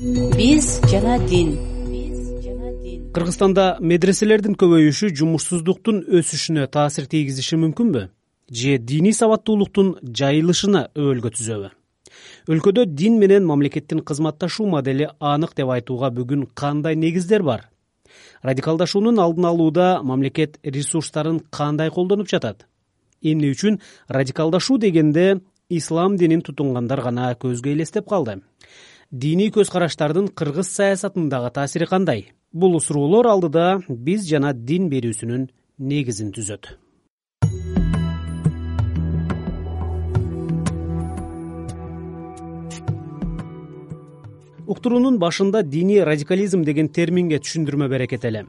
биз жана дин. Кыргызстанда медреселердин көбөйүшү жумушсуздуктун өсүшүнө таасир тийгизиши мүмкүнбү? Же диний сабаттуулуктун жайылышына өбөлгө түзөбү? Өлкөдө дин менен мамлекеттин кызматташуу модели анык деп айтууга бүгүн кандай негиздер бар? Радикалдашуунун алдын алууда мамлекет ресурстарын кандай колдонуп жатат? Эмне үчүн радикалдашуу дегенде ислам динин тутунгандар гана көзгө элестеп калды диний көз караштардын кыргыз саясатындагы таасири кандай? Бул суроолор алдыда биз жана дин берүүсүнүн негизин түзөт. Уктуруунун башында диний радикализм деген терминге түшүндүрмө берекет эле.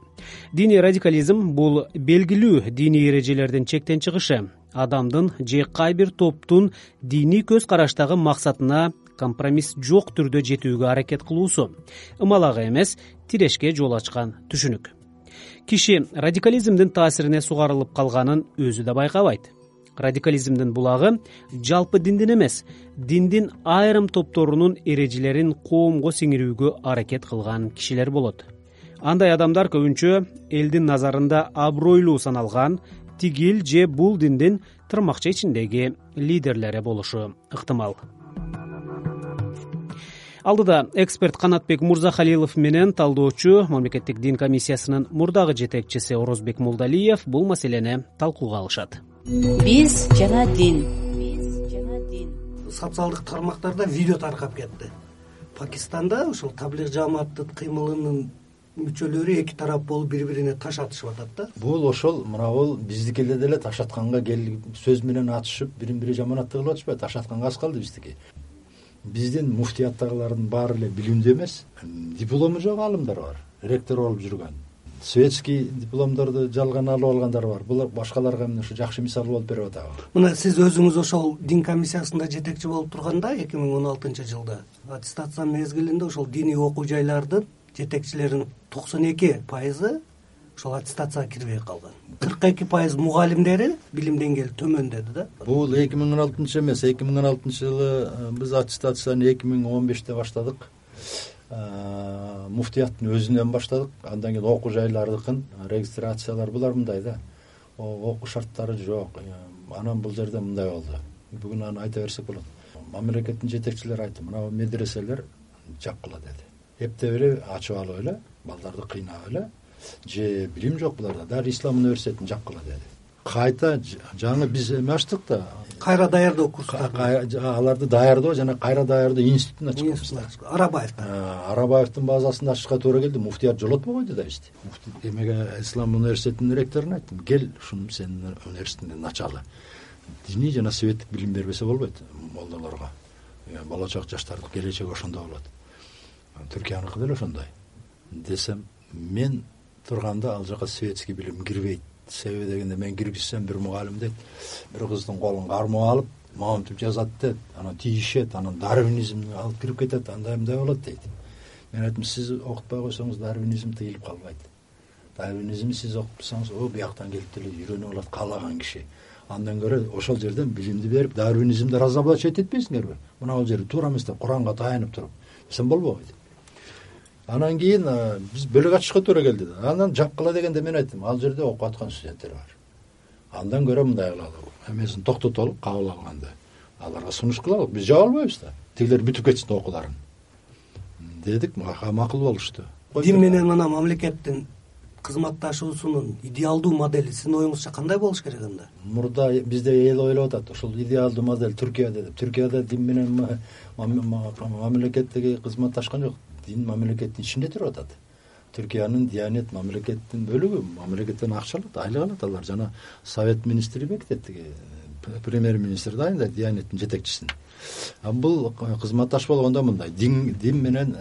Диний радикализм бул белгилүү диний эрежелердин чектен чыгышы. Адамдын же кай бир топтун диний көз караштагы максатына компромисс жок түрдө жетүүгө аракет кылуусу. Ымалагы эмес тирешке жол ачкан түшүнүк. Киши радикализмдин таасирине сугарылып калганын өзү да байкабайт. Радикализмдин булагы жалпы диндин эмес диндин айрым топторунун эрежелерин коомго сиңирүүгө аракет кылган кишилер болот. Андай адамдар көбүнчө элдин назарында абройлуу саналган тигил же бул диндин тырмакча ичиндеги лидерлери болушу ыктымал алдыда эксперт канатбек мурзахалилов менен талдоочу мамлекеттик дин комиссиясынын мурдагы жетекчиси орозбек молдалиев бул маселени талкууга алышат. Биз жана дин. Социалдык тармактарда видео таркап кетти. Пакистанда ушул таблих жамааттын кыймылынын мүчөлөрү эки тарап болуп бири бирине таш атышып атат да. Бул ошол мынабул биздики эле деле таш атканга сөз менен атышып бирин бири жаманатты кылып атышпайбы таш атканга аз калды биздики биздин муфтияттагылардын баары эле билимдүү эмес. Диплому жок аалымдар бар ректор болуп жүргөн. Светский дипломдорду жалган алып алгандар бар. Булар башкаларга эмне ушу жакшы мисал болуп берип атабы? Мына сиз өзүңүз ошол дин комиссиясында жетекчи болуп турганда эки миң он алтынчы жылда аттестация мезгилинде ошол диний окуу жайлардын жетекчилеринин токсон эки пайызы ошол аттестацияга кирбей калган. кырк эки пайыз мугалимдери билим деңгээли төмөн деди да. Бул эки миң он алтынчы эмес эки миң он алтынчы жылы э, биз аттестацияны эки миң он беште баштадык. Муфтияттын өзүнөн баштадык. Андан кийин окуу жайлардыкын регистрациялар булар мындай да. Окуу шарттары жок. Анан бул жерде мындай болду. Бүгүн аны айта берсек болот. Мамлекеттин жетекчилери айтты мына медреселер жапкыла деди. Эптеп эле ачып алып эле балдарды кыйнап эле же билим жок буларда даже ислам университетин жапкыла деди. Кайта жаңы биз эме ачтык да. Кайра даярдоо курстарын аларды даярдоо жана кайра даярдоо институтун ачканбыз арабаевдин арабаевдин базасында ачышка туура келди. Муфтият жолотпой койду да бизди эмеге ислам университетинин ректоруна айттым. Кел ушуну сенин университетиңден ачалы диний жана светтик билим бербесе болбойт молдолорго. Болочок жаштардын келечеги ошондо болот. Түркияныкы деле ошондой. Десем мен турганда ал жака светский билим кирбейт. Себеби дегенде мен киргизсем бир мугалим дейт бир кыздын колун кармап алып монтип жазат дейт анан тийишет анан дарвинизмди алып кирип кетет андай мындай болот дейт. Мен айттым сиз окутпай койсоңуз дарвинизм тыйылып калбайт. Дарвинизмди сиз окутпасаңыз о бияктан келип деле үйрөнүп алат каалаган киши. Андан көрө ошол жерден билимди берип дарвинизмди разоблачать этпейсиңерби мына бул жерде туура эмес деп куранга таянып туруп. Десем болбойт анан кийин биз бөлөк ачышка туура келди да. Анан жапкыла дегенде мен айттым ал жерде окуп аткан студенттер бар. Андан көрө мындай кылалы эмесин токтотолу кабыл алганды. Аларга сунуш кылалы биз жаба албайбыз да. Тигилер бүтүп кетсин окууларын дедик макул болушту дин менен мына мамлекеттин кызматташуусунун идеалдуу модели сиздин оюңузча кандай болуш керек анда? Мурда бизде эл ойлоп атат. Ушул идеалдуу модель түркияда деп. Түркияда дин менен мамлекеттеги кызматташкан жок дин мамлекеттин ичинде туруп атат. Түркиянын диянет мамлекеттин бөлүгү мамлекеттен акча алат айлык алат алар. Жана совет министри бекитет тиги премьер министр дайындайт диянеттин жетекчисин. Бул кызматташ болгондо мындай дин менен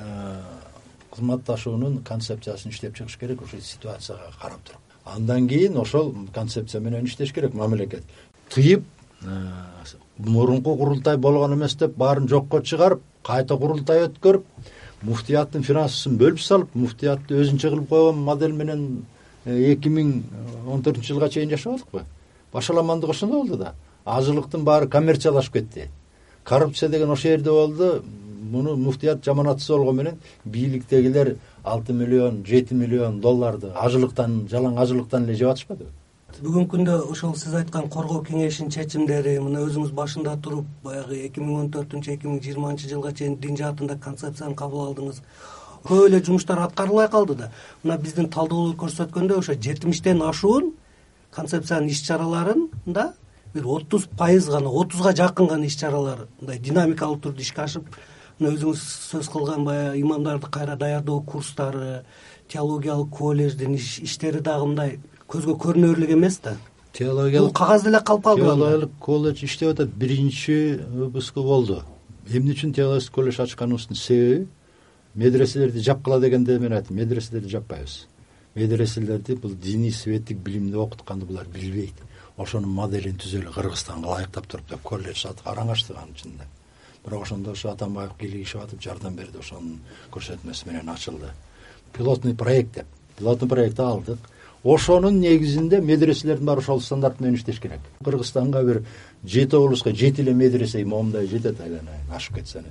кызматташуунун концепциясын иштеп чыгыш керек ушул ситуацияга карап туруп. Андан кийин ошол концепция менен иштеш керек мамлекет. Тыйып мурунку курултай болгон эмес деп баарын жокко чыгарып кайта курултай өткөрүп муфтияттын финансысын бөлүп салып муфтиятты өзүнчө кылып койгон модель менен э, эки миң он төртүнчү жылга чейин жашабадыкпы башаламандык ошондо болду да. Азылыктын баары коммерциялашып кетти. Коррупция деген ошол жерде болду. Муну муфтият жаманатсыз болгону менен бийликтегилер алты миллион жети миллион долларды ажылыктан жалаң ажылыктан эле жеп атышпадыбы бүгүнкү күндө ошол сиз айткан коргоо кеңешинин чечимдери мына өзүңүз башында туруп баягы эки миң он төртүнчү эки миң жыйырманчы жылга чейин дин жаатында концепцияны кабыл алдыңыз. Көп эле жумуштар аткарылбай калды да мына биздин талдоолор көрсөткөндөй ошо жетимиштен ашуун концепциянын иш чараларында бир отуз пайыз гана отузга жакын гана иш чаралар мындай динамикалуу түрдө ишке ашып мына өзүңүз сөз кылган баягы имамдарды кайра даярдоо курстары теологиялык колледждин иштери дагы мындай көзгө көрүнөрлүк эмес да. Теологиялык бул кагазда эле калып калдыбы теологиялык колледж иштеп атат биринчи выпуску болду. Эмне үчүн теологический колледж ачканыбыздын себеби медреселерди жапкыла дегенде мен айттым. Медреселерди жаппайбыз. Медреселерди бул диний светтик билимди окутканды булар билбейт. Ошонун моделин түзөлү кыргызстанга ылайыктап туруп деп колледж араң ачтык анын ичинде бирок ошондо ошо атамбаев кийлигишип атып жардам берди. Ошонун көрсөтмөсү менен ачылды. Пилотный проект деп. Пилотный проектти алдык ошонун негизинде медреселердин баары ошол стандарт менен иштеш керек кыргызстанга бир жети облустка жети эле медресе момундай жетет айланайын ашып кетсе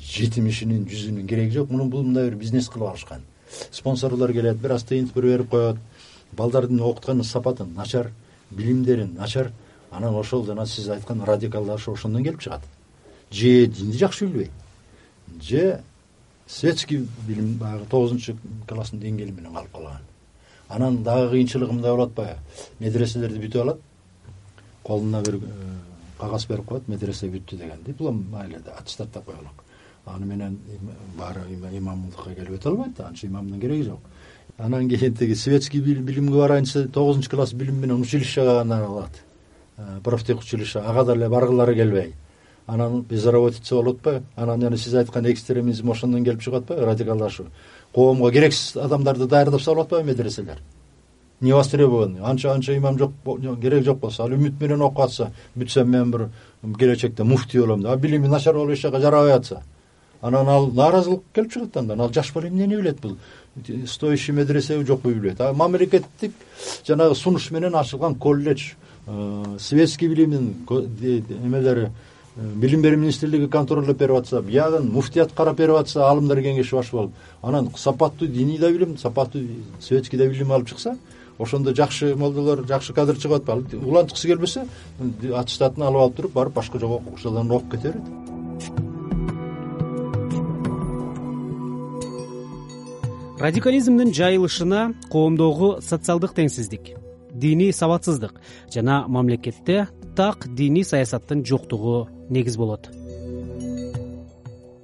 жетимишинин жүзүнүн кереги жок. Муну бул мындай бир бизнес кылып алышкан. Спонсорлор келет бир аз тыйынтып бир берип коет. Балдардын окуткан сапаты начар билимдери начар анан ошол жана сиз айткан радикалдашуу ошондон келип чыгат. Же динди жакшы билбейт же светский билим баягы тогузунчу класстын деңгээли менен калып калган анан дагы кыйынчылыгы мындай болуп атпайбы медреселерди бүтүп алат. Колуна бир э, кагаз берип коет медресе бүттү деген диплом майли аттестаттап коелук аны менен баары имамдыкка келип өтө албайт да анча имамдын кереги жок. Анан кийин тиги светский билимге барайын десе тогузунчу класс билим менен училищега гана алат. Э, профтех училище ага деле баргылары келбей анан безработица болуп атпайбы анан жана сиз айткан экстремизм ошондон келип чыгып атпайбы радикалдашуу коомго керексиз адамдарды даярдап салып атпайбы медреселер? Невостребованный анча анча имам жок кереги жок болсо. Ал үмүт менен окуп атса бүтсөм мен бир келечекте муфтий болом деп билими начар болуп эч жака жарабай атса. Анан ал нааразылык келип чыгат андан. Ал жаш бала эмнени билет бул? Стоящий медресеби жокпу билбейт а мамлекеттик жанагы сунуш менен ачылган колледж э, светский билимдин эмелери э, билим берүү министрлиги контролдоп берип атса биягын муфтият карап берип атса аалымдар кеңеши баш болуп анан сапаттуу диний да билим сапаттуу светский да билим алып чыкса ошондо жакшы молдолор жакшы кадр чыгып атпайбы улантыкысы келбесе аттестатын алып алып туруп барып башка жок окуучулардан окуп кете берет радикализмдин жайылышына коомдогу социалдык теңсиздик диний сабатсыздык жана мамлекетте так диний саясаттын жоктугу негиз болот.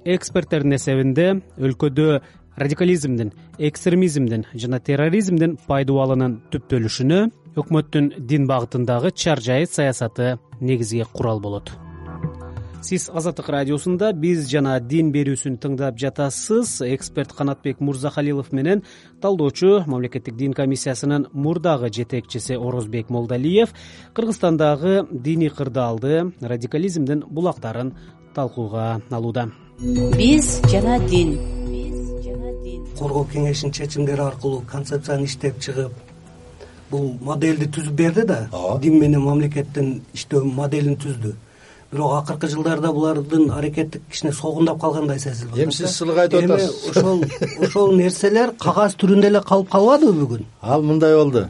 Эксперттердин эсебинде өлкөдө радикализмдин экстремизмдин жана терроризмдин пайдубалынын түптөлүшүнө өкмөттүн дин багытындагы чар жайыт саясаты негизги курал болот сиз азаттык радиосунда биз жана дин берүүсүн тыңдап жатасыз. Эксперт канатбек мурзахалилов менен талдоочу мамлекеттик дин комиссиясынын мурдагы жетекчиси орозбек молдалиев кыргызстандагы диний кырдаалды радикализмдин булактарын талкууга алууда биз жана дин. Биз жана дин коргоо кеңешинин чечимдери аркылуу концепцияны иштеп чыгып бул модельди түзүп берди да ооба. дин менен мамлекеттин иштөө моделин түздү бирок акыркы жылдарда булардын аракети кичине солгундап калгандай сезилип атат эми сиз сылык айтып атасыз. эми ошол ошол нерселер кагаз түрүндө эле калып калбадыбы бүгүн? Ал мындай болду.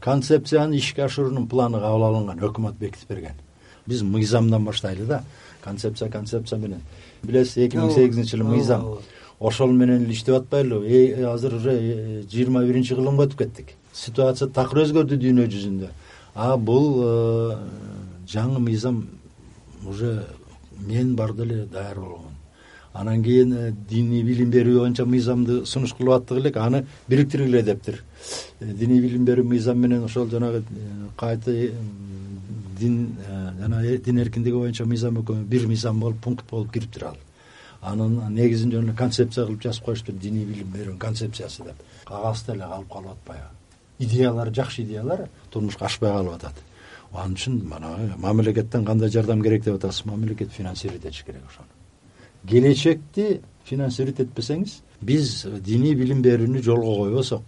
Концепцияны ишке ашыруунун планы кабыл алынган өкмөт бекитип берген. Биз мыйзамдан баштайлы да. Концепция концепция менен. Билесиз эки миң сегизинчи жылы мыйзам. ошол менен эле иштеп атпайлыбы? Э, азыр уже э, жыйырма биринчи кылымга өтүп кеттик. Ситуация такыр өзгөрдү дүйнө жүзүндө. А бул э, жаңы мыйзам уже мен барда эле даяр болгон. Анан кийин э, диний билим берүү боюнча мыйзамды сунуш кылып аттык элек аны бириктиргиле дептир. Э, диний билим берүү мыйзам менен ошол жанагы э, кайта дин жана дин эркиндиги боюнча мыйзам экөө бир мыйзам болуп пункт болуп кириптир ал. Анын негизин жөн эле концепция кылып жазып коюшуптур диний билим берүүнүн концепциясы деп. Кагазда эле калып калып атпайбы. Идеялар жакшы идеялар турмушка ашпай калып атат ал үчүн манагы мамлекеттен кандай жардам керек деп атасыз? Мамлекет финансировать этиш керек ошону. Келечекти финансировать этпесеңиз биз диний билим берүүнү жолго койбосок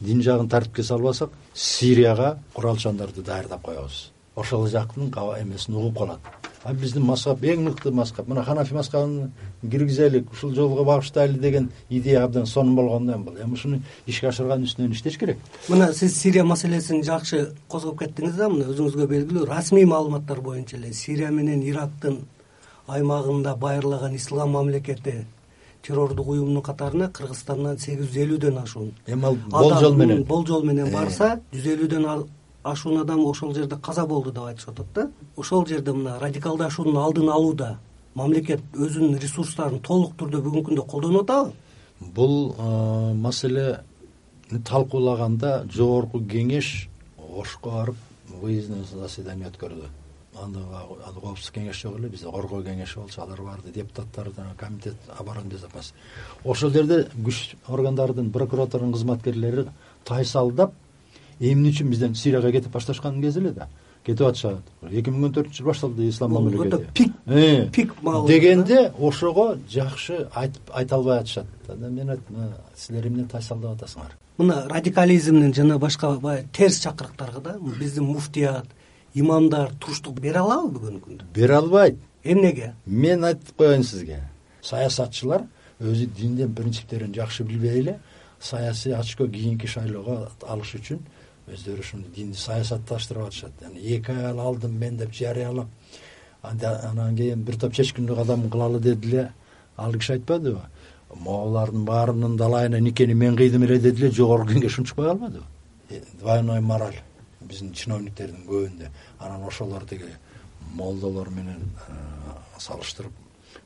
дин жагын тартипке салбасак сирияга куралчандарды даярдап коебуз ошол жактын эмесин угуп калат. А биздин мазхаб эң мыкты мазхаб мына ханафи мазхабын киргизелик ушул жолго багыштайлы деген идея абдан сонун болгондон бул. Эми ушуну ишке ашырганын үстүнөн иштеш керек. Мына сиз сирия маселесин жакшы козгоп кеттиңиз да мына өзүңүзгө белгилүү расмий маалыматтар боюнча эле сирия менен ирактын аймагында байырлаган ислам мамлекети террордук уюмдун катарына кыргызстандан сегиз жүз элүүдөн ашуун. Эми ал болжол менен. Болжол менен э. барса жүз элүүдөн ашуун адам ошол жерде каза болду деп айтышып атат да. Ошол жерде мына радикалдашуунун алдын алууда мамлекет өзүнүн ресурстарын толук түрдө бүгүнкү күндө колдонуп атабы бул маселени талкуулаганда жогорку кеңеш ошко барып выездной заседание өткөрдү. Анда коопсуздук кеңеш жок эле бизде коргоо кеңеши болчу алар барды депутаттар комитет обороны безопасности ошол жерде күч органдардын прокуратуранын кызматкерлери тайсалдап эмне үчүн бизден сирияга кетип башташкан кези эле да. Кетип атышат. Эки миң он төртүнчү жылы башталды ислам мамлекети. пик э. пик дегенде ошого жакшы айтып айта албай атышат анан мен айттым силер эмне тайсалдап атасыңар? Мына радикализмдин жана башка баягы терс чакырыктарга да биздин муфтият имамдар туруштук бере алабы бүгүнкү күндө. Бере албайт. Эмнеге? Мен айтып коеюн сизге. Саясатчылар өзү диндин принциптерин жакшы билбей эле саясий очко кийинки шайлоого алыш үчүн өздөрү ушуну динди саясатташтырып атышат эки ай алдым мен деп жарыялап анан кийин бир топ чечкиндүү кадам кылалы деди эле ал киши айтпадыбы? Могулардын баарынын далайына никени мен кыйдым эле деди эле жогорку кеңеш унчукпай калбадыбы? Э, двойной мораль биздин чиновниктердин көбүндө. Анан ошолор тиги молдолор менен э, салыштырып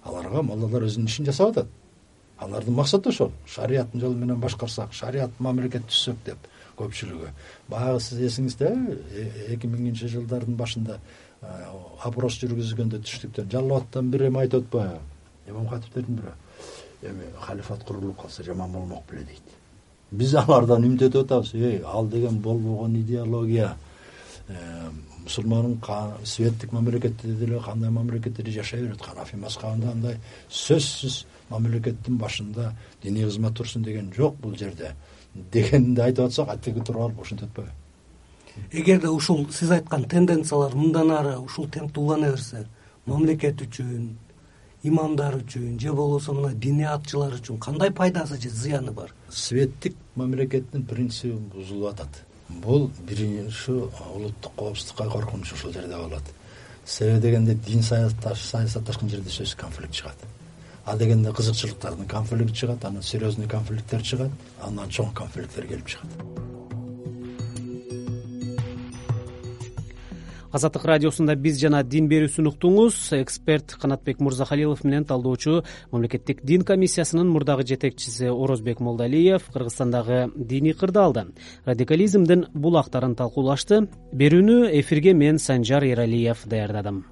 аларга молдолор өзүнүн ишин жасап атат. Алардын максаты ошол. Шарияттын жолу менен башкарсак шарият мамлекет түзсөк деп көпчүлүгү. Баягы сиз эсиңиздеби э, эки миңинчи жылдардын башында опрос жүргүзгөндө түштүктөн. Жалал абадтан бир эме айтып атпайбы имам катиптердин бири эми халифат курулуп калса жаман болмок беле дейт. Биз алардан үмүт өтүп атабыз. Эй ал деген болбогон идеология э, мусулман светтик мамлекетте деле кандай мамлекетте жашай берет ханафи мазхабында андай сөзсүз мамлекеттин башында диний кызмат турсун деген жок бул жерде дегенди айтып атсак атиги туруп алып ушинтип атпайбы. Эгерде ушул сиз айткан тенденциялар мындан ары ушул темпте улана берсе мамлекет үчүн имамдар үчүн же болбосо мына динятчылар үчүн кандай пайдасы же зыяны бар? Светтик мамлекеттин принциби бузулуп атат. Бул биринчи улуттук коопсуздукка коркунуч ушул жерде болот. Себеби дегенде дин саясатташкан жерде сөзсүз конфликт чыгат а дегенде кызыкчылыктардын конфликти чыгат анан серьезный конфликттер чыгат андан чоң конфликттер келип чыгат. Азаттык радиосунда биз жана дин берүүсүн уктуңуз эксперт канатбек мырзахалилов менен талдоочу мамлекеттик дин комиссиясынын мурдагы жетекчиси орозбек молдалиев кыргызстандагы диний кырдаалды радикализмдин булактарын талкуулашты. Берүүнү эфирге мен санжар эралиев даярдадым